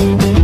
Thank you.